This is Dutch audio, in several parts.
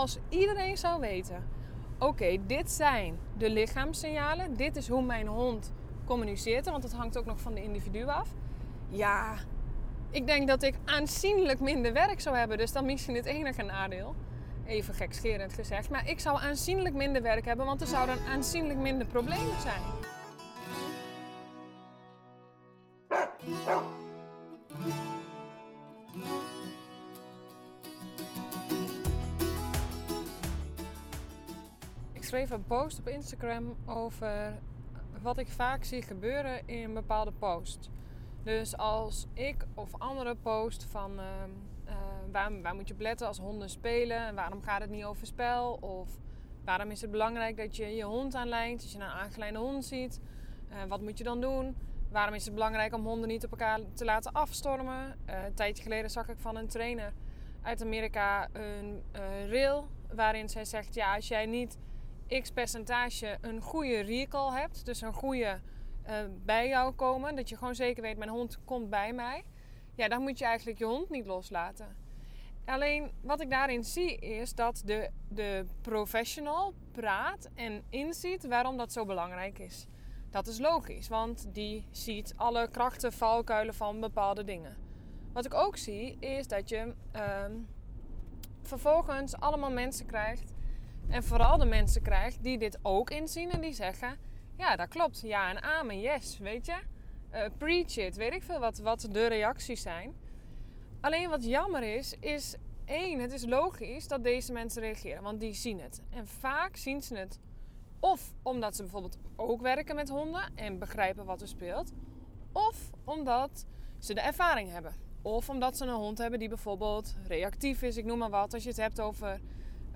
als iedereen zou weten: oké, dit zijn de lichaamssignalen, dit is hoe mijn hond communiceert, want het hangt ook nog van de individu af. Ja, ik denk dat ik aanzienlijk minder werk zou hebben, dus dan misschien het enige nadeel. Even gekscherend gezegd, maar ik zou aanzienlijk minder werk hebben, want er zouden aanzienlijk minder problemen zijn. Schreef een post op Instagram over wat ik vaak zie gebeuren in een bepaalde post. Dus als ik of andere post van uh, uh, waar, waar, moet je op letten als honden spelen en waarom gaat het niet over spel of waarom is het belangrijk dat je je hond aanlijnt als je een aangeleide hond ziet, uh, wat moet je dan doen? Waarom is het belangrijk om honden niet op elkaar te laten afstormen? een tijdje geleden zag ik van een trainer uit Amerika een rail waarin zij zegt: ja, als jij niet x percentage een goede recall hebt, dus een goede uh, bij jou komen, dat je gewoon zeker weet, mijn hond komt bij mij, ja, dan moet je eigenlijk je hond niet loslaten. Alleen wat ik daarin zie is dat de, de professional praat en inziet waarom dat zo belangrijk is. Dat is logisch, want die ziet alle krachten, valkuilen van bepaalde dingen. Wat ik ook zie is dat je uh, vervolgens allemaal mensen krijgt en vooral de mensen krijgt die dit ook inzien en die zeggen: Ja, dat klopt. Ja en amen, yes, weet je. Uh, preach it, weet ik veel wat, wat de reacties zijn. Alleen wat jammer is, is één, het is logisch dat deze mensen reageren, want die zien het. En vaak zien ze het of omdat ze bijvoorbeeld ook werken met honden en begrijpen wat er speelt, of omdat ze de ervaring hebben. Of omdat ze een hond hebben die bijvoorbeeld reactief is, ik noem maar wat. Als je het hebt over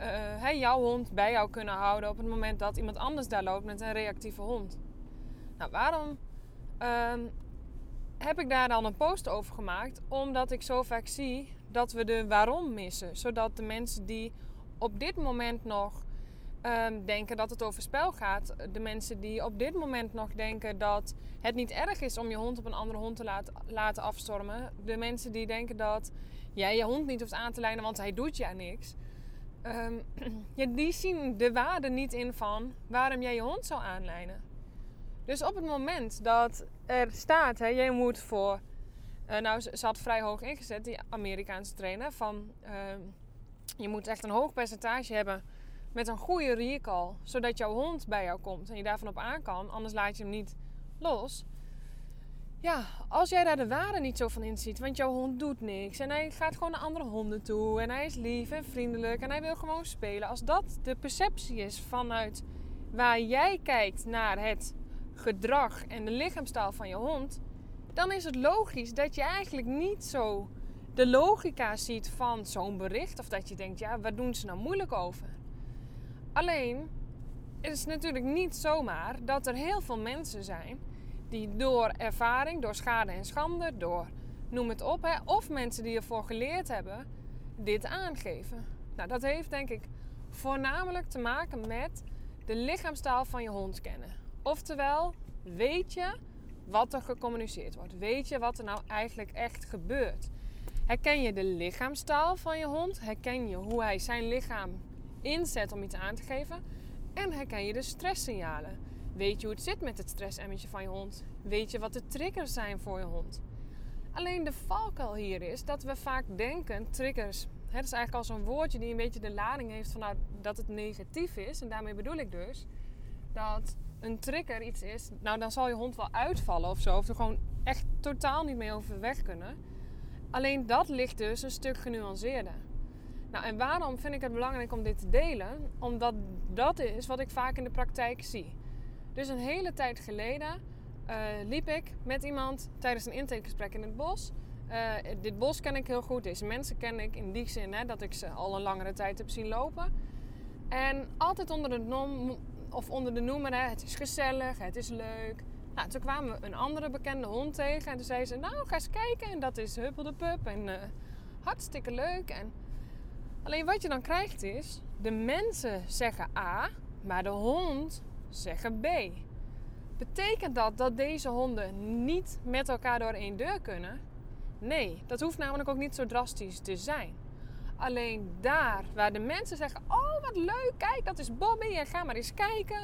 uh, jouw hond bij jou kunnen houden op het moment dat iemand anders daar loopt met een reactieve hond. Nou, waarom uh, heb ik daar dan een post over gemaakt? Omdat ik zo vaak zie dat we de waarom missen. Zodat de mensen die op dit moment nog um, denken dat het over spel gaat, de mensen die op dit moment nog denken dat het niet erg is om je hond op een andere hond te laten, laten afstormen, de mensen die denken dat jij je hond niet hoeft aan te lijnen, want hij doet ja niks um, ja, die zien de waarde niet in van waarom jij je hond zou aanlijnen. Dus op het moment dat er staat, hè, jij moet voor. Uh, nou, ze, had vrij hoog ingezet, die Amerikaanse trainer. Van uh, je moet echt een hoog percentage hebben met een goede recall, zodat jouw hond bij jou komt en je daarvan op aan kan. Anders laat je hem niet los. Ja, als jij daar de waarde niet zo van inziet, want jouw hond doet niks en hij gaat gewoon naar andere honden toe en hij is lief en vriendelijk en hij wil gewoon spelen. Als dat de perceptie is vanuit waar jij kijkt naar het gedrag en de lichaamstaal van je hond, dan is het logisch dat je eigenlijk niet zo de logica ziet van zo'n bericht of dat je denkt, ja, waar doen ze nou moeilijk over? Alleen, het is natuurlijk niet zomaar dat er heel veel mensen zijn die door ervaring, door schade en schande, door noem het op, hè, of mensen die ervoor geleerd hebben, dit aangeven. Nou, dat heeft denk ik voornamelijk te maken met de lichaamstaal van je hond kennen. Oftewel, weet je wat er gecommuniceerd wordt? Weet je wat er nou eigenlijk echt gebeurt? Herken je de lichaamstaal van je hond? Herken je hoe hij zijn lichaam inzet om iets aan te geven? En herken je de stresssignalen? Weet je hoe het zit met het stressemmetje van je hond? Weet je wat de triggers zijn voor je hond? Alleen de valkuil hier is dat we vaak denken, triggers, het is eigenlijk al zo'n woordje die een beetje de lading heeft van nou, dat het negatief is. En daarmee bedoel ik dus dat een trigger iets is, nou dan zal je hond wel uitvallen of zo. Of er gewoon echt totaal niet mee overweg kunnen. Alleen dat ligt dus een stuk genuanceerder. Nou, en waarom vind ik het belangrijk om dit te delen? Omdat dat is wat ik vaak in de praktijk zie. Dus een hele tijd geleden uh, liep ik met iemand tijdens een intakegesprek in het bos. Uh, dit bos ken ik heel goed, deze mensen ken ik in die zin hè, dat ik ze al een langere tijd heb zien lopen. En altijd onder de, nom, of onder de noemer, hè, het is gezellig, het is leuk. Nou, toen kwamen we een andere bekende hond tegen en toen zei ze, nou ga eens kijken en dat is Huppel de Pup en uh, hartstikke leuk. En... Alleen wat je dan krijgt is, de mensen zeggen A, maar de hond zeggen B. Betekent dat dat deze honden niet met elkaar door één deur kunnen? Nee, dat hoeft namelijk ook niet zo drastisch te zijn. alleen daar waar de mensen zeggen: Oh, wat leuk, kijk, dat is Bobby en ga maar eens kijken.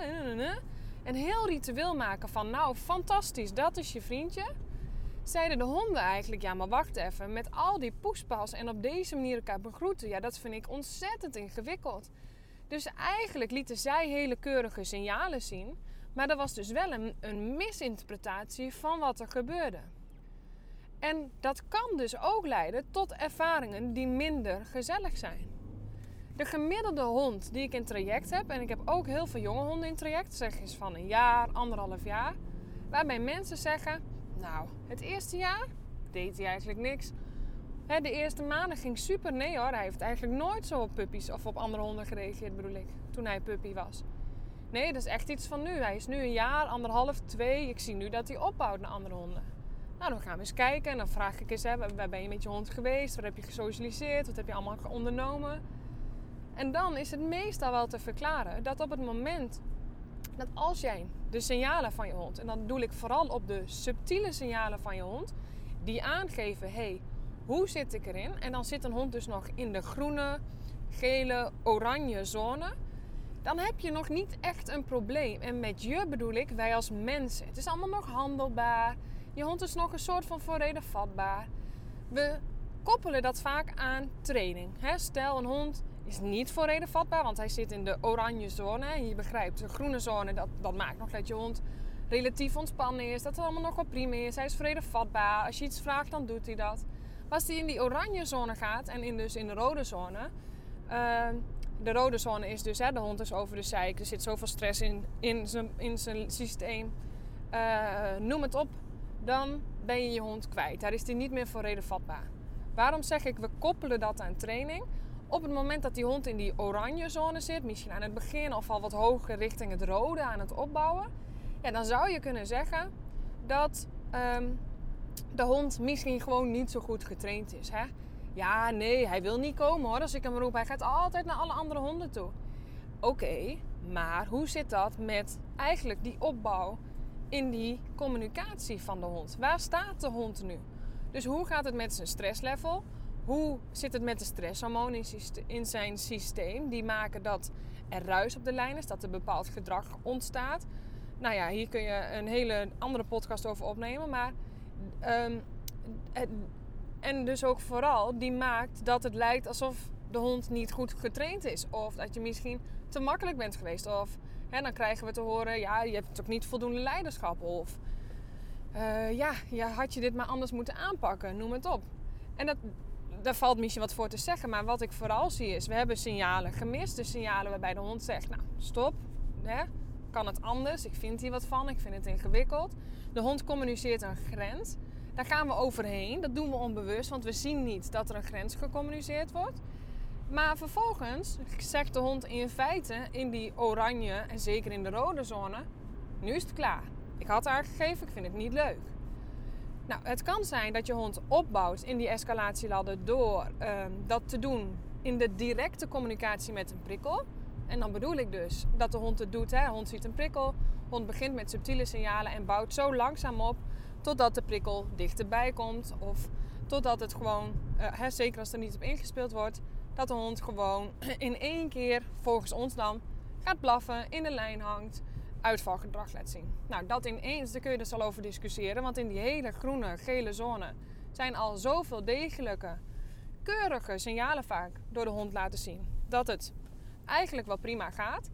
En heel ritueel maken van: Nou, fantastisch, dat is je vriendje. Zeiden de honden eigenlijk: Ja, maar wacht even, met al die poespas en op deze manier elkaar begroeten, ja, dat vind ik ontzettend ingewikkeld. Dus eigenlijk lieten zij hele keurige signalen zien, maar er was dus wel een, een misinterpretatie van wat er gebeurde. En dat kan dus ook leiden tot ervaringen die minder gezellig zijn. De gemiddelde hond die ik in traject heb, en ik heb ook heel veel jonge honden in traject, zeg eens van een jaar, anderhalf jaar, waarbij mensen zeggen: Nou, het eerste jaar deed hij eigenlijk niks. De eerste maanden ging super. Nee hoor, hij heeft eigenlijk nooit zo op puppies of op andere honden gereageerd, bedoel ik, toen hij puppy was. Nee, dat is echt iets van nu. Hij is nu een jaar, anderhalf, twee. Ik zie nu dat hij opbouwt naar andere honden. Nou, dan gaan we eens kijken en dan vraag ik eens, hè, waar ben je met je hond geweest? Waar heb je gesocialiseerd? Wat heb je allemaal ondernomen? En dan is het meestal wel te verklaren dat op het moment dat als jij de signalen van je hond, en dan doe ik vooral op de subtiele signalen van je hond, die aangeven, hey, hoe zit ik erin? En dan zit een hond dus nog in de groene, gele, oranje zone. Dan heb je nog niet echt een probleem. En met je bedoel ik wij als mensen. Het is allemaal nog handelbaar. Je hond is nog een soort van voorreden vatbaar. We koppelen dat vaak aan training. Stel, een hond is niet voorreden vatbaar, want hij zit in de oranje zone. Je begrijpt, de groene zone, dat, dat maakt nog dat je hond relatief ontspannen is. Dat het allemaal nog wel prima is. Hij is vrede vatbaar. Als je iets vraagt, dan doet hij dat. Als hij in die oranje zone gaat en in, dus in de rode zone... Ehm, de rode zone is dus, hè, de hond is over de zeik. Er zit zoveel stress in, in, zijn, in zijn systeem. Uh, noem het op dan ben je je hond kwijt. Daar is hij niet meer voor reden vatbaar. Waarom zeg ik, we koppelen dat aan training? Op het moment dat die hond in die oranje zone zit, misschien aan het begin of al wat hoger richting het rode aan het opbouwen, ja, dan zou je kunnen zeggen dat ehm, de hond misschien gewoon niet zo goed getraind is. Hè? Ja, nee, hij wil niet komen hoor. Als ik hem roep, hij gaat altijd naar alle andere honden toe. Oké, maar hoe zit dat met eigenlijk die opbouw in die communicatie van de hond. Waar staat de hond nu? Dus hoe gaat het met zijn stresslevel? Hoe zit het met de stresshormonen in zijn systeem? Die maken dat er ruis op de lijn is, dat er bepaald gedrag ontstaat. Nou ja, hier kun je een hele andere podcast over opnemen. Maar, ehm, en dus ook vooral, die maakt dat het lijkt alsof de hond niet goed getraind is. Of dat je misschien te makkelijk bent geweest. Of en dan krijgen we te horen, ja, je hebt ook niet voldoende leiderschap. Of uh, ja, je had je dit maar anders moeten aanpakken, noem het op. En dat, daar valt misschien wat voor te zeggen. Maar wat ik vooral zie is, we hebben signalen gemist. De signalen waarbij de hond zegt, nou stop, hè, kan het anders? Ik vind hier wat van, ik vind het ingewikkeld. De hond communiceert een grens. Daar gaan we overheen. Dat doen we onbewust, want we zien niet dat er een grens gecommuniceerd wordt. Maar vervolgens zegt de hond in feite in die oranje en zeker in de rode zone: nu is het klaar. Ik had aangegeven, ik vind het niet leuk. Nou, het kan zijn dat je hond opbouwt in die escalatieladder door ehm, dat te doen in de directe communicatie met een prikkel. En dan bedoel ik dus dat de hond het doet. Hè? Hond ziet een prikkel, hond begint met subtiele signalen en bouwt zo langzaam op totdat de prikkel dichterbij komt. Of totdat het gewoon, uh, hè, zeker als er niet op ingespeeld wordt, dat de hond gewoon in één keer, volgens ons dan, gaat blaffen, in de lijn hangt, uitvalgedrag laat zien. Nou, dat ineens, daar kun je dus al over discussiëren. Want in die hele groene, gele zone zijn al zoveel degelijke, keurige signalen vaak door de hond laten zien. Dat het eigenlijk wel prima gaat.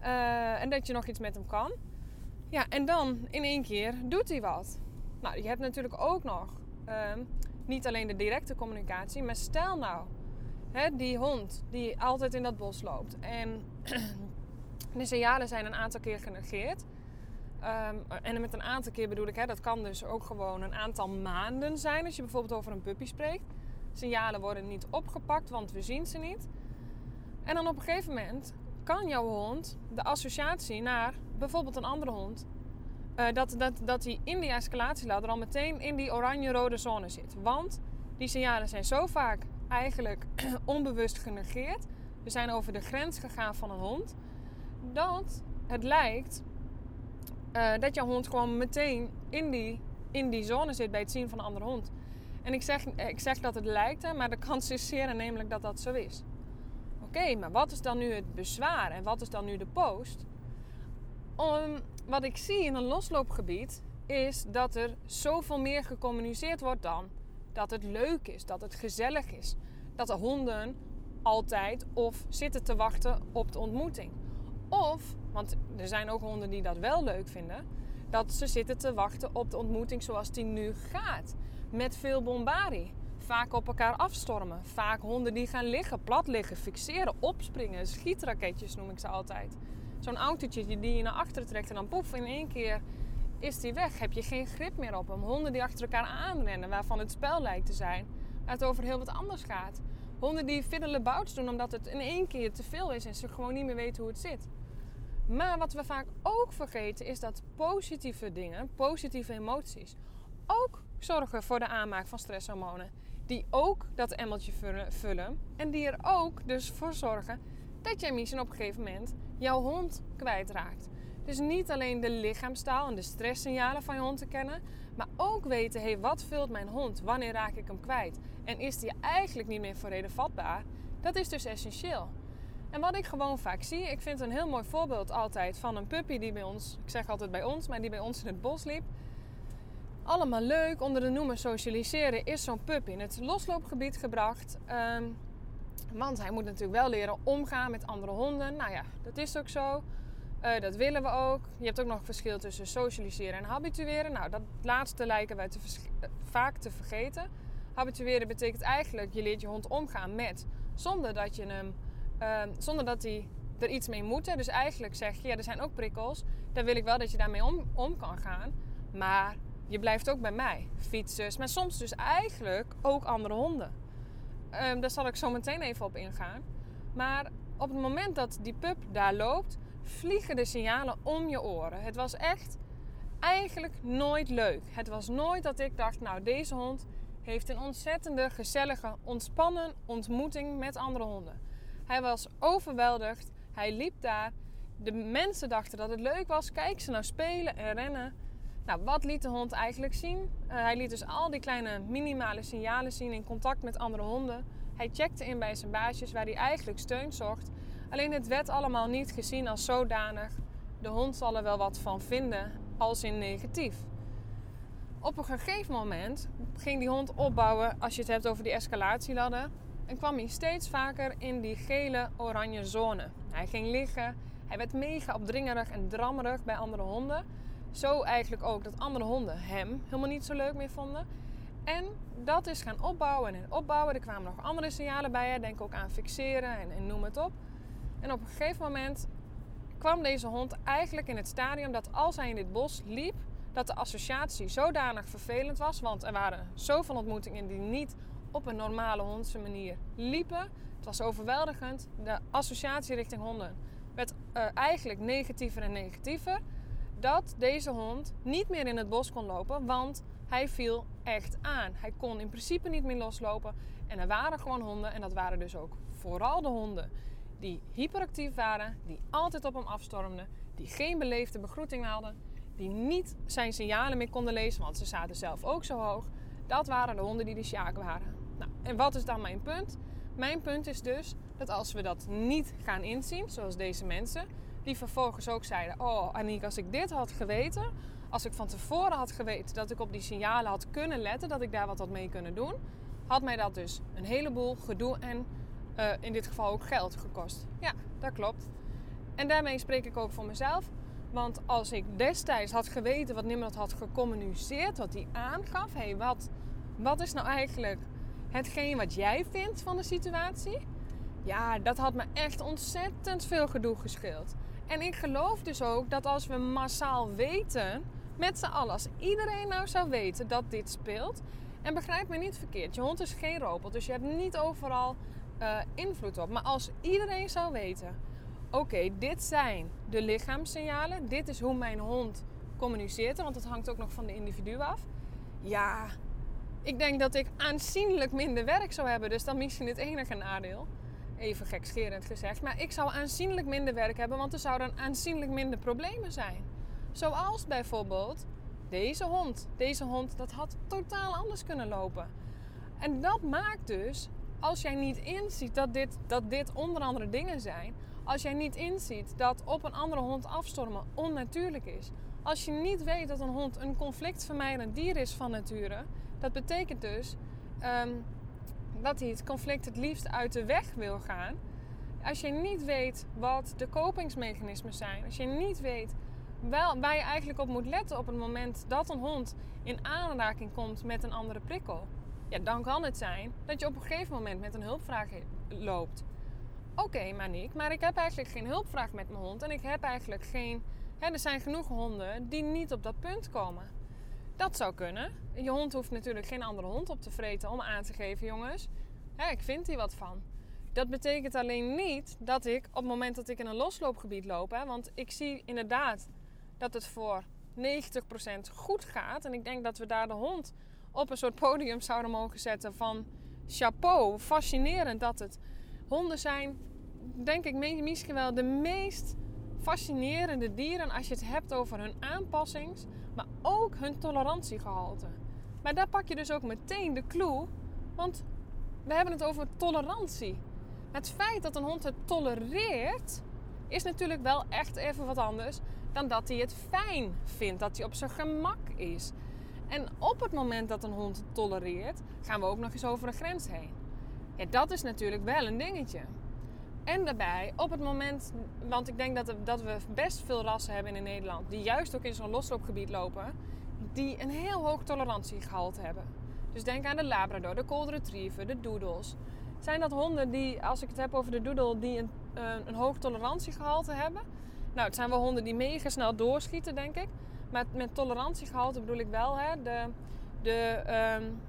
Uh, en dat je nog iets met hem kan. Ja, en dan in één keer doet hij wat. Nou, je hebt natuurlijk ook nog uh, niet alleen de directe communicatie, maar stel nou Hè, die hond die altijd in dat bos loopt. En de signalen zijn een aantal keer genegeerd. Um, en met een aantal keer bedoel ik, hè, dat kan dus ook gewoon een aantal maanden zijn. Als je bijvoorbeeld over een puppy spreekt. Signalen worden niet opgepakt, want we zien ze niet. En dan op een gegeven moment kan jouw hond de associatie naar bijvoorbeeld een andere hond. Uh, dat, dat, dat hij in die escalatieladder al meteen in die oranje-rode zone zit. Want die signalen zijn zo vaak eigenlijk onbewust genegeerd. We zijn over de grens gegaan van een hond. Dat het lijkt uh, dat jouw hond gewoon meteen in die, in die zone zit bij het zien van een andere hond. En ik zeg, ik zeg dat het lijkt, hè, maar de kans is zeer aannemelijk dat dat zo is. Oké, maar wat is dan nu het bezwaar en wat is dan nu de post? Om, wat ik zie in een losloopgebied is dat er zoveel meer gecommuniceerd wordt dan dat het leuk is, dat het gezellig is. Dat de honden altijd of zitten te wachten op de ontmoeting. Of, want er zijn ook honden die dat wel leuk vinden, dat ze zitten te wachten op de ontmoeting zoals die nu gaat. Met veel bombardie. Vaak op elkaar afstormen. Vaak honden die gaan liggen, plat liggen, fixeren, opspringen. Schietraketjes noem ik ze altijd. Zo'n autootje die je naar achteren trekt en dan poef, in één keer is die weg. Heb je geen grip meer op hem. Honden die achter elkaar aanrennen, waarvan het spel lijkt te zijn. Waar het over heel wat anders gaat. Honden die bouts doen omdat het in één keer te veel is en ze gewoon niet meer weten hoe het zit. Maar wat we vaak ook vergeten is dat positieve dingen, positieve emoties, ook zorgen voor de aanmaak van stresshormonen. Die ook dat emmeltje vullen en die er ook dus voor zorgen dat jij misschien op een gegeven moment jouw hond kwijtraakt. Dus niet alleen de lichaamstaal en de stresssignalen van je hond te kennen, maar ook weten, hey, wat vult mijn hond? Wanneer raak ik hem kwijt? En is die eigenlijk niet meer voor reden vatbaar? Dat is dus essentieel. En wat ik gewoon vaak zie, ik vind een heel mooi voorbeeld altijd van een puppy die bij ons, ik zeg altijd bij ons, maar die bij ons in het bos liep. Allemaal leuk, onder de noemer socialiseren is zo'n puppy in het losloopgebied gebracht. Ehm, want hij moet natuurlijk wel leren omgaan met andere honden. Nou ja, dat is ook zo. Uh, dat willen we ook. Je hebt ook nog verschil tussen socialiseren en habitueren. Nou, dat laatste lijken wij te eh, vaak te vergeten. Habitueren betekent eigenlijk je leert je hond omgaan met zonder dat je hem, uh, zonder dat hij er iets mee moet. Dus eigenlijk zeg je, ja, er zijn ook prikkels. Daar wil ik wel dat je daarmee om kan gaan. Maar je blijft ook bij mij. Fietsers, maar soms dus eigenlijk ook andere honden. Um, daar zal ik zo meteen even op ingaan. Maar op het moment dat die pup daar loopt, vliegen de signalen om je oren. Het was echt eigenlijk nooit leuk. Het was nooit dat ik dacht, nou deze hond heeft een ontzettende, gezellige, ontspannen ontmoeting met andere honden. Hij was overweldigd. Hij liep daar. De mensen dachten dat het leuk was. Kijk ze nou spelen en rennen. Nou, wat liet de hond eigenlijk zien? Uh, hij liet dus al die kleine minimale signalen zien in contact met andere honden. Hij checkte in bij zijn baasjes waar hij eigenlijk steun zocht. Alleen het werd allemaal niet gezien als zodanig. De hond zal er wel wat van vinden, als in negatief. Op een gegeven moment ging die hond opbouwen, als je het hebt over die escalatieladder. En kwam hij steeds vaker in die gele-oranje zone. Hij ging liggen, hij werd mega opdringerig en drammerig bij andere honden. Zo eigenlijk ook dat andere honden hem helemaal niet zo leuk meer vonden. En dat is gaan opbouwen en opbouwen. Er kwamen nog andere signalen bij. Denk ook aan fixeren en, en noem het op. En op een gegeven moment kwam deze hond eigenlijk in het stadium dat als hij in dit bos liep, dat de associatie zodanig vervelend was. Want er waren zoveel ontmoetingen die niet op een normale hondse manier liepen. Het was overweldigend. De associatie richting honden werd uh, eigenlijk negatiever en negatiever. Dat deze hond niet meer in het bos kon lopen, want hij viel echt aan. Hij kon in principe niet meer loslopen. En er waren gewoon honden, en dat waren dus ook vooral de honden die hyperactief waren, die altijd op hem afstormden, die geen beleefde begroeting hadden, die niet zijn signalen meer konden lezen, want ze zaten zelf ook zo hoog. Dat waren de honden die de sjaak waren. Nou, en wat is dan mijn punt? Mijn punt is dus dat als we dat niet gaan inzien, zoals deze mensen, die vervolgens ook zeiden: Oh, Aniek, als ik dit had geweten, als ik van tevoren had geweten dat ik op die signalen had kunnen letten, dat ik daar wat had mee kunnen doen, had mij dat dus een heleboel gedoe en uh, in dit geval ook geld gekost. Ja, dat klopt. En daarmee spreek ik ook voor mezelf. Want als ik destijds had geweten wat niemand had gecommuniceerd, wat hij aangaf, hé, hey, wat, wat is nou eigenlijk hetgeen wat jij vindt van de situatie? Ja, dat had me echt ontzettend veel gedoe gescheeld. En ik geloof dus ook dat als we massaal weten, met z'n allen, als iedereen nou zou weten dat dit speelt. En begrijp me niet verkeerd, je hond is geen robot, dus je hebt niet overal uh, invloed op. Maar als iedereen zou weten: oké, dit zijn de lichaamssignalen, dit is hoe mijn hond communiceert, want het hangt ook nog van de individu af. Ja, ik denk dat ik aanzienlijk minder werk zou hebben, dus dan misschien het enige nadeel. Even gekscherend gezegd, maar ik zou aanzienlijk minder werk hebben, want er zouden aanzienlijk minder problemen zijn. Zoals bijvoorbeeld deze hond. Deze hond, dat had totaal anders kunnen lopen. En dat maakt dus, als jij niet inziet dat dit, dat dit onder andere dingen zijn, als jij niet inziet dat op een andere hond afstormen onnatuurlijk is, als je niet weet dat een hond een conflictvermijdend dier is van nature, dat betekent dus ehm, dat hij het conflict het liefst uit de weg wil gaan. Als je niet weet wat de kopingsmechanismen zijn, als je niet weet wel, waar je eigenlijk op moet letten op het moment dat een hond in aanraking komt met een andere prikkel, ja, dan kan het zijn dat je op een gegeven moment met een hulpvraag loopt. Oké, okay, Maniek, maar ik heb eigenlijk geen hulpvraag met mijn hond en ik heb eigenlijk geen. Hè, er zijn genoeg honden die niet op dat punt komen. Dat zou kunnen. Je hond hoeft natuurlijk geen andere hond op te vreten om aan te geven, jongens. Hè, ik vind hier wat van. Dat betekent alleen niet dat ik op het moment dat ik in een losloopgebied loop, hè, want ik zie inderdaad dat het voor 90% goed gaat. En ik denk dat we daar de hond op een soort podium zouden mogen zetten van chapeau. Fascinerend dat het honden zijn, denk ik misschien wel de meest fascinerende dieren als je het hebt over hun aanpassings, maar ook hun tolerantiegehalte. Maar daar pak je dus ook meteen de clue, want we hebben het over tolerantie. Het feit dat een hond het tolereert, is natuurlijk wel echt even wat anders dan dat hij het fijn vindt, dat hij op zijn gemak is. En op het moment dat een hond tolereert, gaan we ook nog eens over een grens heen. Ja, dat is natuurlijk wel een dingetje. En daarbij, op het moment, want ik denk dat, dat we best veel rassen hebben in Nederland, die juist ook in zo'n losloopgebied lopen, die een heel hoog tolerantiegehalte hebben. Dus denk aan de Labrador, de Cold Retriever, de Doodles. Zijn dat honden die, als ik het heb over de Doodle, die een, een, een hoog tolerantiegehalte hebben? Nou, het zijn wel honden die mega snel doorschieten, denk ik. Maar met tolerantiegehalte bedoel ik wel hè, de, de, um,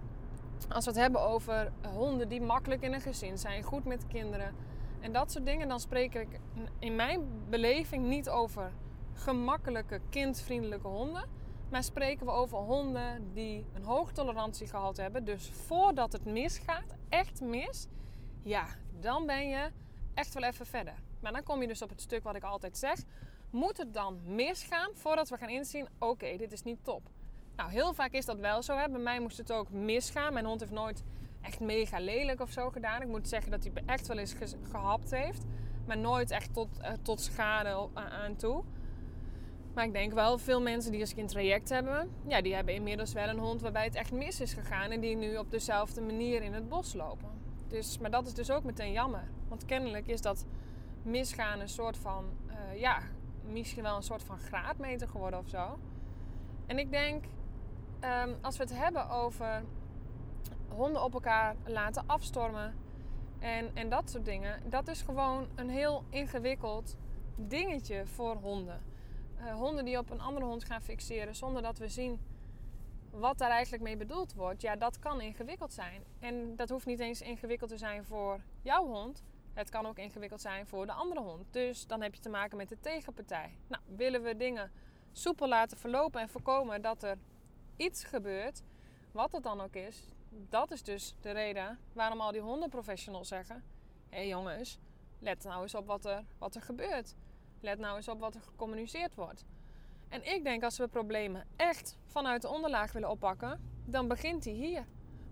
als we het hebben over honden die makkelijk in een gezin zijn, goed met kinderen en dat soort dingen, dan spreek ik in mijn beleving niet over gemakkelijke, kindvriendelijke honden. Maar spreken we over honden die een hoog tolerantiegehalte hebben. Dus voordat het misgaat, echt mis, ja, dan ben je echt wel even verder. Maar dan kom je dus op het stuk wat ik altijd zeg. Moet het dan misgaan voordat we gaan inzien, oké, dit is niet top. Nou, heel vaak is dat wel zo. Hè. Bij mij moest het ook misgaan. Mijn hond heeft nooit echt mega lelijk of zo gedaan. Ik moet zeggen dat hij echt wel eens gehapt heeft. Maar nooit echt tot, uh, tot schade aan toe. Maar ik denk wel, veel mensen die als een traject hebben, ja, die hebben inmiddels wel een hond waarbij het echt mis is gegaan. En die nu op dezelfde manier in het bos lopen. Dus, maar dat is dus ook meteen jammer. Want kennelijk is dat misgaan een soort van, uh, ja, misschien wel een soort van graadmeter geworden of zo. En ik denk, um, als we het hebben over honden op elkaar laten afstormen en, en dat soort dingen, dat is gewoon een heel ingewikkeld dingetje voor honden. Uh, honden die op een andere hond gaan fixeren zonder dat we zien wat daar eigenlijk mee bedoeld wordt, ja, dat kan ingewikkeld zijn. En dat hoeft niet eens ingewikkeld te zijn voor jouw hond. Het kan ook ingewikkeld zijn voor de andere hond. Dus dan heb je te maken met de tegenpartij. Nou, willen we dingen soepel laten verlopen en voorkomen dat er iets gebeurt, wat het dan ook is, dat is dus de reden waarom al die hondenprofessionals zeggen: hé hey jongens, let nou eens op wat er, wat er gebeurt. Let nou eens op wat er gecommuniceerd wordt. En ik denk als we problemen echt vanuit de onderlaag willen oppakken, dan begint die hier.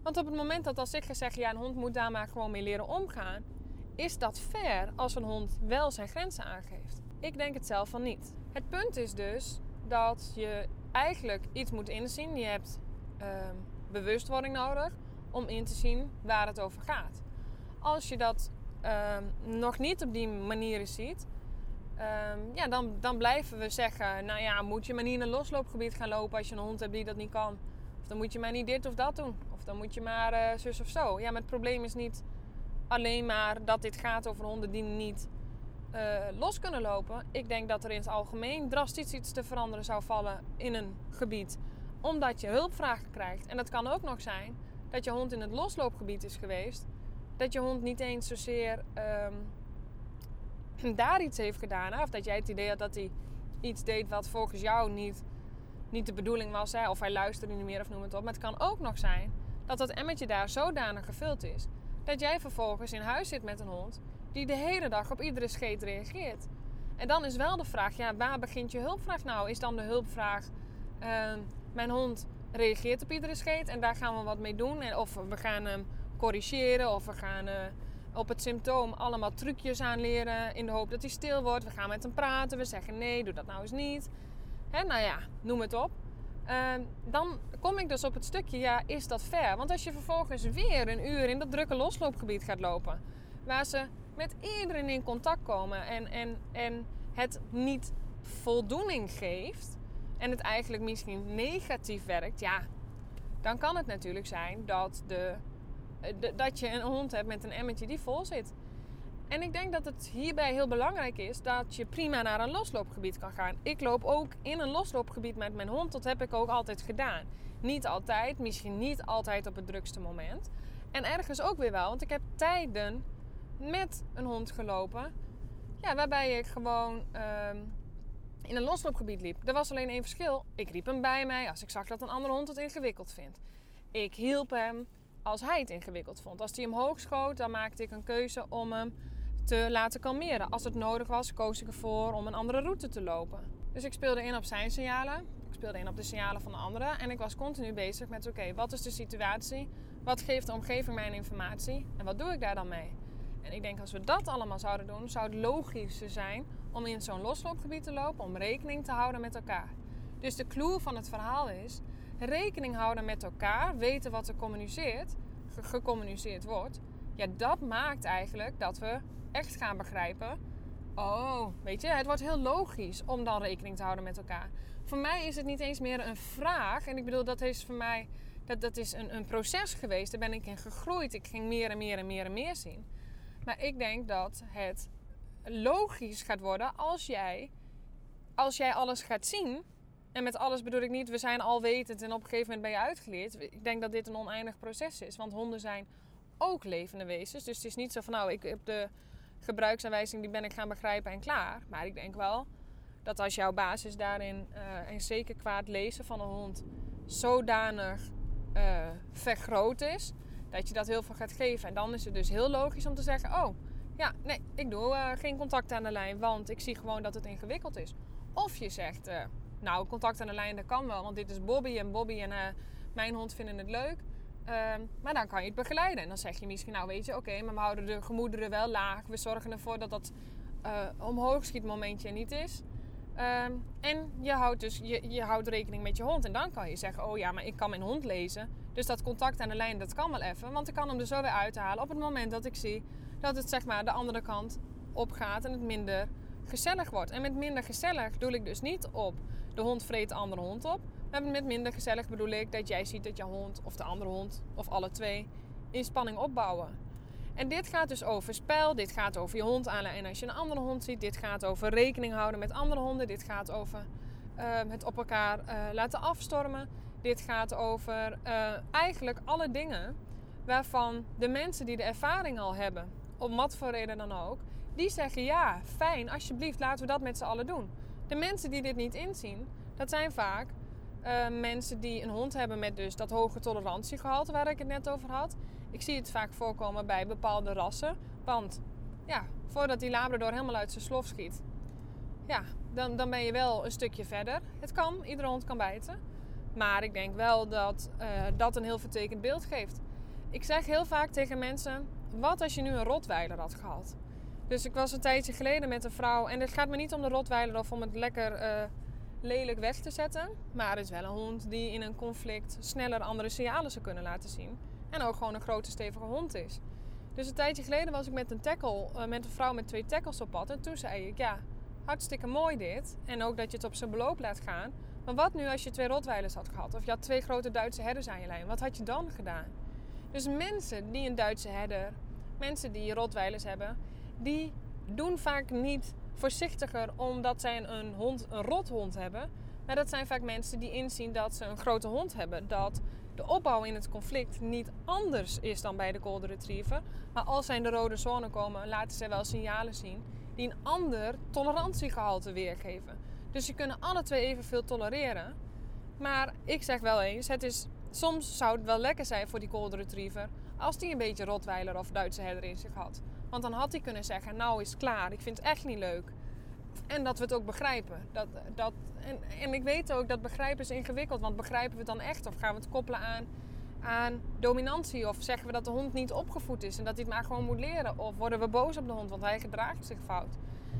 Want op het moment dat als ik ga zeggen, ja, een hond moet daar maar gewoon mee leren omgaan, is dat fair als een hond wel zijn grenzen aangeeft? Ik denk het zelf van niet. Het punt is dus dat je eigenlijk iets moet inzien. Je hebt ehm, bewustwording nodig om in te zien waar het over gaat. Als je dat ehm, nog niet op die manier ziet, ehm, ja, dan, dan blijven we zeggen: Nou ja, moet je maar niet in een losloopgebied gaan lopen als je een hond hebt die dat niet kan. Of dan moet je maar niet dit of dat doen. Of dan moet je maar uh, zus of zo. Ja, maar het probleem is niet alleen maar dat dit gaat over honden die niet uh, los kunnen lopen. Ik denk dat er in het algemeen drastisch iets te veranderen zou vallen in een gebied. Omdat je hulpvragen krijgt. En dat kan ook nog zijn dat je hond in het losloopgebied is geweest. Dat je hond niet eens zozeer um, daar iets heeft gedaan. Of dat jij het idee had dat hij iets deed wat volgens jou niet, niet de bedoeling was. Hè? Of hij luisterde niet meer of noem het op. Maar het kan ook nog zijn dat dat emmetje daar zodanig gevuld is dat jij vervolgens in huis zit met een hond die de hele dag op iedere scheet reageert. En dan is wel de vraag, ja, waar begint je hulpvraag nou? Is dan de hulpvraag, uh, mijn hond reageert op iedere scheet en daar gaan we wat mee doen? En, of we gaan hem corrigeren of we gaan eh, op het symptoom allemaal trucjes aanleren in de hoop dat hij stil wordt. We gaan met hem praten, we zeggen nee, doe dat nou eens niet. Hè, nou ja, noem het op. Ehm, dan kom ik dus op het stukje, ja, is dat fair? Want als je vervolgens weer een uur in dat drukke losloopgebied gaat lopen, waar ze met iedereen in contact komen en, en, en het niet voldoening geeft en het eigenlijk misschien negatief werkt, ja, dan kan het natuurlijk zijn dat, de, de, dat je een hond hebt met een emmertje die vol zit. En ik denk dat het hierbij heel belangrijk is dat je prima naar een losloopgebied kan gaan. Ik loop ook in een losloopgebied met mijn hond. Dat heb ik ook altijd gedaan. Niet altijd, misschien niet altijd op het drukste moment. En ergens ook weer wel, want ik heb tijden met een hond gelopen. Ja, waarbij ik gewoon ehm, in een losloopgebied liep. Er was alleen één verschil. Ik riep hem bij mij als ik zag dat een andere hond het ingewikkeld vindt. Ik hielp hem als hij het ingewikkeld vond. Als hij hem hoog schoot, dan maakte ik een keuze om hem te laten kalmeren. Als het nodig was, koos ik ervoor om een andere route te lopen. Dus ik speelde in op zijn signalen. Ik speelde in op de signalen van de anderen. En ik was continu bezig met: oké, wat is de situatie? Wat geeft de omgeving mij informatie? En wat doe ik daar dan mee? En ik denk als we dat allemaal zouden doen, zou het logischer zijn om in zo'n losloopgebied te lopen, om rekening te houden met elkaar. Dus de clue van het verhaal is rekening houden met elkaar, weten wat er communiceert, gecommuniceerd wordt. Ja, dat maakt eigenlijk dat we echt gaan begrijpen. Oh, weet je, het wordt heel logisch om dan rekening te houden met elkaar. Voor mij is het niet eens meer een vraag. En ik bedoel, dat is voor mij dat, dat is een, een proces geweest. Daar ben ik in gegroeid. Ik ging meer en meer en meer en meer zien. Maar ik denk dat het logisch gaat worden als jij, als jij alles gaat zien. En met alles bedoel ik niet, we zijn alwetend en op een gegeven moment ben je uitgeleerd. Ik denk dat dit een oneindig proces is. Want honden zijn ook levende wezens. Dus het is niet zo van, nou, ik heb de gebruiksaanwijzing, die ben ik gaan begrijpen en klaar. Maar ik denk wel dat als jouw basis daarin, uh, en zeker kwaad lezen van een hond, zodanig uh, vergroot is, dat je dat heel veel gaat geven. En dan is het dus heel logisch om te zeggen: Oh, ja, nee, ik doe uh, geen contact aan de lijn, want ik zie gewoon dat het ingewikkeld is. Of je zegt: uh, Nou, contact aan de lijn, dat kan wel, want dit is Bobby en Bobby en uh, mijn hond vinden het leuk. Ehm, maar dan kan je het begeleiden. En dan zeg je misschien: Nou, weet je, oké, maar we houden de gemoederen wel laag. We zorgen ervoor dat dat omhoog schiet momentje niet is. Um, en je houdt dus je, je houdt rekening met je hond. En dan kan je zeggen: Oh ja, maar ik kan mijn hond lezen. Dus dat contact aan de lijn, dat kan wel even. Want ik kan hem er zo weer uithalen op het moment dat ik zie dat het zeg maar de andere kant opgaat en het minder gezellig wordt. En met minder gezellig bedoel ik dus niet op de hond vreet de andere hond op. Maar met minder gezellig bedoel ik dat jij ziet dat je hond of de andere hond of alle twee in spanning opbouwen. En dit gaat dus over spel, dit gaat over je hond aanleiden als je een andere hond ziet. Dit gaat over rekening houden met andere honden. Dit gaat over uh, het op elkaar uh, laten afstormen. Dit gaat over uh, eigenlijk alle dingen waarvan de mensen die de ervaring al hebben, om wat voor reden dan ook, die zeggen ja, fijn, alsjeblieft, laten we dat met z'n allen doen. De mensen die dit niet inzien, dat zijn vaak uh, mensen die een hond hebben met dus dat hoge tolerantiegehalte waar ik het net over had. Ik zie het vaak voorkomen bij bepaalde rassen. Want ja, voordat die Labrador helemaal uit zijn slof schiet, ja, dan, dan ben je wel een stukje verder. Het kan, iedere hond kan bijten. Maar ik denk wel dat uh, dat een heel vertekend beeld geeft. Ik zeg heel vaak tegen mensen: wat als je nu een rotweiler had gehad? Dus ik was een tijdje geleden met een vrouw. En het gaat me niet om de rotweiler of om het lekker uh, lelijk weg te zetten. Maar het is wel een hond die in een conflict sneller andere signalen zou kunnen laten zien. En ook gewoon een grote stevige hond is. Dus een tijdje geleden was ik met een tackle, uh, met een vrouw met twee tackles op pad. En toen zei ik, ja, hartstikke mooi dit. En ook dat je het op zijn beloop laat gaan. Maar wat nu als je twee rotweilers had gehad? Of je had twee grote Duitse herders aan je lijn. Wat had je dan gedaan? Dus mensen die een Duitse herder, mensen die rotweilers hebben, die doen vaak niet voorzichtiger omdat zij een, hond, een rothond hebben. Maar dat zijn vaak mensen die inzien dat ze een grote hond hebben. Dat de opbouw in het conflict niet anders is dan bij de Golden Retriever. Maar als zij in de rode zone komen, laten zij wel signalen zien die een ander tolerantiegehalte weergeven. Dus je kunnen alle twee evenveel tolereren. Maar ik zeg wel eens, het is, soms zou het wel lekker zijn voor die Golden Retriever als die een beetje Rotweiler of Duitse herder in zich had. Want dan had hij kunnen zeggen, nou is klaar, ik vind het echt niet leuk. En dat we het ook begrijpen. Dat, dat, en, en ik weet ook dat begrijpen is ingewikkeld. Want begrijpen we het dan echt? Of gaan we het koppelen aan aan dominantie? Of zeggen we dat de hond niet opgevoed is en dat hij het maar gewoon moet leren? Of worden we boos op de hond, want hij gedraagt zich fout?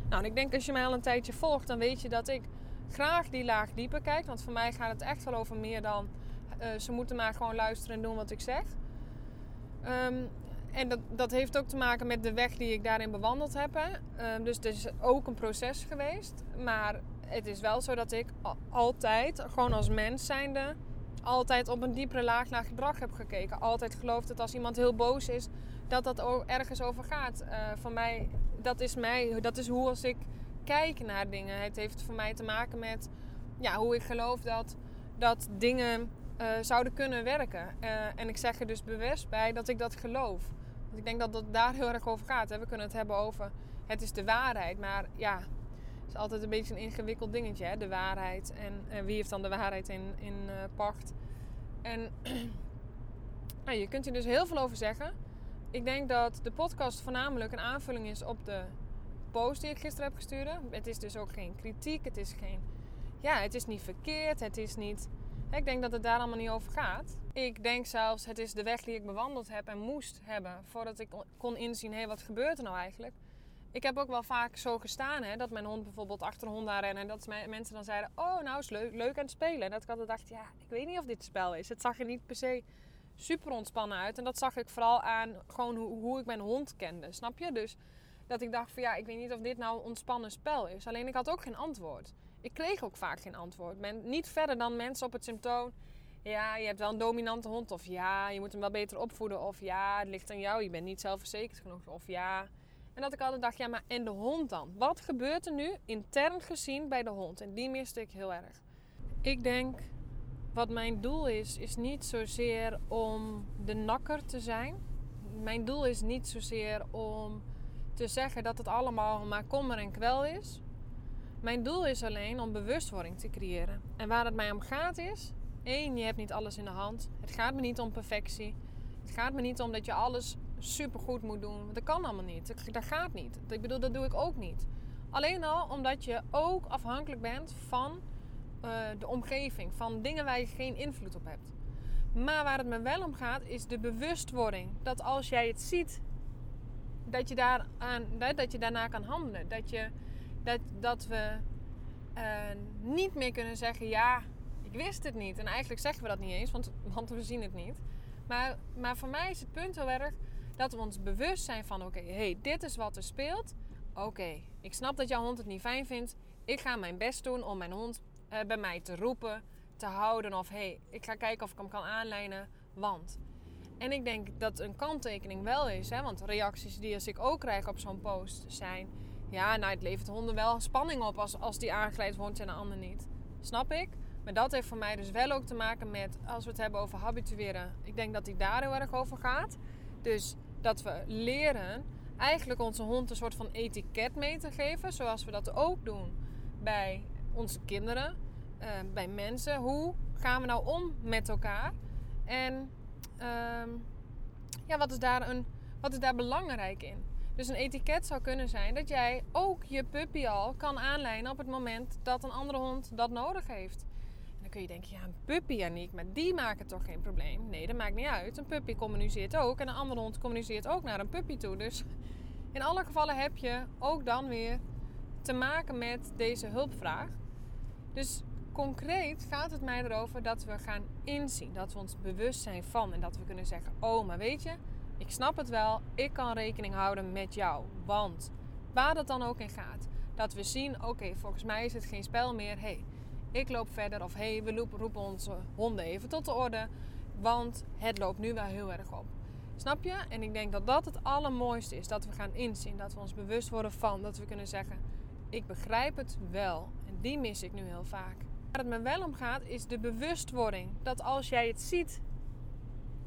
Nou, en ik denk als je mij al een tijdje volgt, dan weet je dat ik graag die laag dieper kijk. Want voor mij gaat het echt wel over meer dan uh, ze moeten maar gewoon luisteren en doen wat ik zeg. Um, en dat, dat heeft ook te maken met de weg die ik daarin bewandeld heb. Um, dus het is ook een proces geweest. Maar het is wel zo dat ik altijd, gewoon als mens zijnde, altijd op een diepere laag naar gedrag heb gekeken. Altijd geloofd dat als iemand heel boos is, dat dat ook ergens over gaat. Uh, voor mij, dat is mij, dat is hoe als ik kijk naar dingen. Het heeft voor mij te maken met ja, hoe ik geloof dat, dat dingen uh, zouden kunnen werken. Uh, en ik zeg er dus bewust bij dat ik dat geloof. Want ik denk dat het daar heel erg over gaat. We kunnen het hebben over het is de waarheid. Maar ja, het is altijd een beetje een ingewikkeld dingetje, hè? de waarheid. En, wie heeft dan de waarheid in, in uh, pacht? En nou, je kunt hier dus heel veel over zeggen. Ik denk dat de podcast voornamelijk een aanvulling is op de post die ik gisteren heb gestuurd. Het is dus ook geen kritiek. Het is geen. Ja, het is niet verkeerd. Het is niet. Ik denk dat het daar allemaal niet over gaat. Ik denk zelfs, het is de weg die ik bewandeld heb en moest hebben voordat ik kon inzien, hé, wat gebeurt er nou eigenlijk? Ik heb ook wel vaak zo gestaan, hè, dat mijn hond bijvoorbeeld achter een hond aan rennen en dat mensen dan zeiden, oh, nou is leuk, leuk aan het spelen. En dat ik altijd dacht, ja, ik weet niet of dit spel is. Het zag er niet per se super ontspannen uit. En dat zag ik vooral aan gewoon hoe, hoe ik mijn hond kende, snap je? Dus dat ik dacht van ja, ik weet niet of dit nou een ontspannen spel is. Alleen ik had ook geen antwoord. Ik kreeg ook vaak geen antwoord. Men, niet verder dan mensen op het symptoom. Ja, je hebt wel een dominante hond. Of ja, je moet hem wel beter opvoeden. Of ja, het ligt aan jou. Je bent niet zelfverzekerd genoeg. Of ja. En dat ik altijd dacht, ja, maar en de hond dan? Wat gebeurt er nu intern gezien bij de hond? En die miste ik heel erg. Ik denk, wat mijn doel is, is niet zozeer om de nakker te zijn. Mijn doel is niet zozeer om te zeggen dat het allemaal maar kommer en kwel is. Mijn doel is alleen om bewustwording te creëren. En waar het mij om gaat is: één, je hebt niet alles in de hand. Het gaat me niet om perfectie. Het gaat me niet om dat je alles supergoed moet doen. Dat kan allemaal niet. Dat gaat niet. Ik bedoel, dat doe ik ook niet. Alleen al omdat je ook afhankelijk bent van uh, de omgeving, van dingen waar je geen invloed op hebt. Maar waar het me wel om gaat, is de bewustwording. Dat als jij het ziet, dat je, dat je daarna kan handelen. Dat, je, dat, dat we uh, niet meer kunnen zeggen: ja, ik wist het niet. En eigenlijk zeggen we dat niet eens, want, want we zien het niet. Maar, maar voor mij is het punt heel erg dat we ons bewust zijn van: oké, okay, hey, dit is wat er speelt. Oké, ik snap dat jouw hond het niet fijn vindt. Ik ga mijn best doen om mijn hond uh, bij mij te roepen, te houden. Of hey, ik ga kijken of ik hem kan aanlijnen. Want en ik denk dat een kanttekening wel is, hè, want reacties die als ik ook krijg op zo'n post zijn: ja, nou, het levert honden wel spanning op als, als die aangeleid wordt en de ander niet. Snap ik? Maar dat heeft voor mij dus wel ook te maken met, als we het hebben over habitueren, ik denk dat die daar heel erg over gaat. Dus dat we leren eigenlijk onze hond een soort van etiket mee te geven, zoals we dat ook doen bij onze kinderen, uh, bij mensen. Hoe gaan we nou om met elkaar? En um, ja, wat, is daar een, wat is daar belangrijk in? Dus een etiket zou kunnen zijn dat jij ook je puppy al kan aanlijnen op het moment dat een andere hond dat nodig heeft. En dan kun je denken, ja, een puppy, Janiek, maar die maken toch geen probleem? Nee, dat maakt niet uit. Een puppy communiceert ook en een andere hond communiceert ook naar een puppy toe. Dus in alle gevallen heb je ook dan weer te maken met deze hulpvraag. Dus concreet gaat het mij erover dat we gaan inzien. Dat we ons bewust zijn van. En dat we kunnen zeggen: Oh, maar weet je, ik snap het wel. Ik kan rekening houden met jou. Want waar dat dan ook in gaat. Dat we zien: Oké, volgens mij is het geen spel meer. hey, ik loop verder. Of hey, we roepen onze honden even tot de orde. Want het loopt nu wel heel erg op. Snap je? En ik denk dat dat het allermooiste is. Dat we gaan inzien. Dat we ons bewust worden van. Dat we kunnen zeggen: Ik begrijp het wel. En die mis ik nu heel vaak. Waar het me wel om gaat, is de bewustwording. Dat als jij het ziet,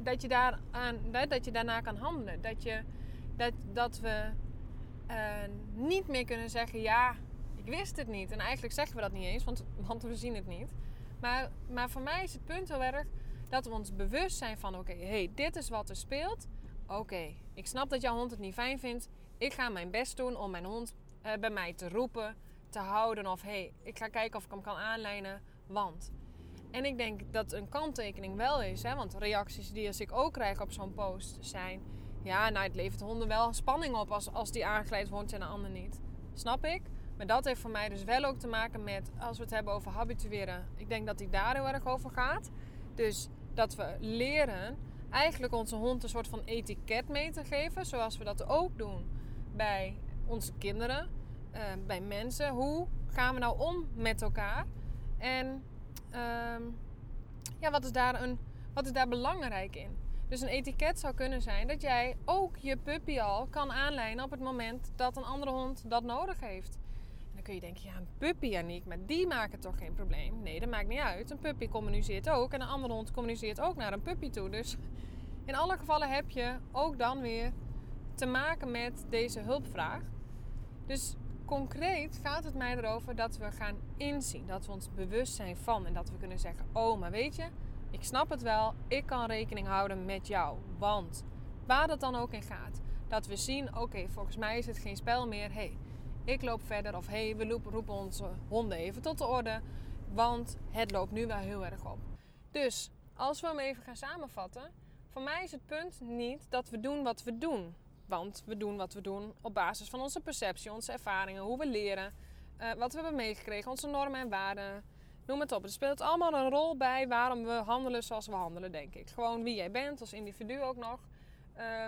dat je, dat je daarna kan handelen. Dat, je, dat, dat we uh, niet meer kunnen zeggen, ja, ik wist het niet. En eigenlijk zeggen we dat niet eens, want, want we zien het niet. Maar, maar voor mij is het punt heel erg dat we ons bewust zijn van, oké, okay, hey, dit is wat er speelt. Oké, ik snap dat jouw hond het niet fijn vindt. Ik ga mijn best doen om mijn hond uh, bij mij te roepen te houden. Of hey, ik ga kijken of ik hem kan aanlijnen. Want. En ik denk dat een kanttekening wel is, hè, want reacties die als ik ook krijg op zo'n post zijn... Ja, nou, het levert honden wel spanning op als, als die aangeleid wordt en de ander niet. Snap ik? Maar dat heeft voor mij dus wel ook te maken met, als we het hebben over habitueren, ik denk dat die daar heel erg over gaat. Dus dat we leren eigenlijk onze hond een soort van etiket mee te geven, zoals we dat ook doen bij onze kinderen, uh, bij mensen. Hoe gaan we nou om met elkaar? En uh, ja, wat is, daar een, wat is daar belangrijk in? Dus een etiket zou kunnen zijn dat jij ook je puppy al kan aanlijnen op het moment dat een andere hond dat nodig heeft kun je denken, ja, een puppy, Janiek, maar die maken toch geen probleem? Nee, dat maakt niet uit. Een puppy communiceert ook en een andere hond communiceert ook naar een puppy toe. Dus in alle gevallen heb je ook dan weer te maken met deze hulpvraag. Dus concreet gaat het mij erover dat we gaan inzien, dat we ons bewust zijn van en dat we kunnen zeggen: Oh, maar weet je, ik snap het wel, ik kan rekening houden met jou. Want waar dat dan ook in gaat, dat we zien: Oké, volgens mij is het geen spel meer. Hey, ik loop verder. Of hey, we roepen onze honden even tot de orde. Want het loopt nu wel heel erg op. Dus als we hem even gaan samenvatten. Voor mij is het punt niet dat we doen wat we doen. Want we doen wat we doen op basis van onze perceptie, onze ervaringen, hoe we leren, uh, wat we hebben meegekregen, onze normen en waarden. Noem het op. Het speelt allemaal een rol bij waarom we handelen zoals we handelen, denk ik. Gewoon wie jij bent als individu ook nog.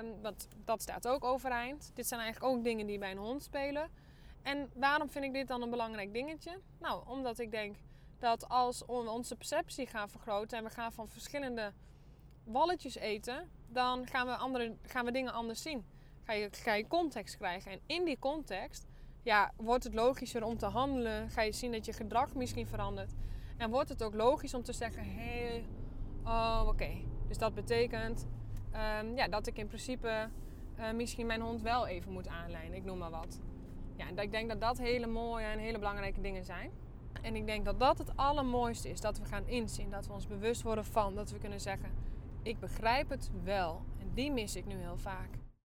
Um, want dat staat ook overeind. Dit zijn eigenlijk ook dingen die bij een hond spelen. En waarom vind ik dit dan een belangrijk dingetje? Nou, omdat ik denk dat als we onze perceptie gaan vergroten en we gaan van verschillende walletjes eten, dan gaan we, andere, gaan we dingen anders zien. Ga je, context krijgen. En in die context ja, wordt het logischer om te handelen. Ga je zien dat je gedrag misschien verandert. En wordt het ook logisch om te zeggen: hé, hey, oh oké. Dus dat betekent um, ja, dat ik in principe uh, misschien mijn hond wel even moet aanlijnen. Ik noem maar wat. Ja, en ik denk dat dat hele mooie en hele belangrijke dingen zijn. En ik denk dat dat het allermooiste is. Dat we gaan inzien. Dat we ons bewust worden van. Dat we kunnen zeggen, ik begrijp het wel. En die mis ik nu heel vaak.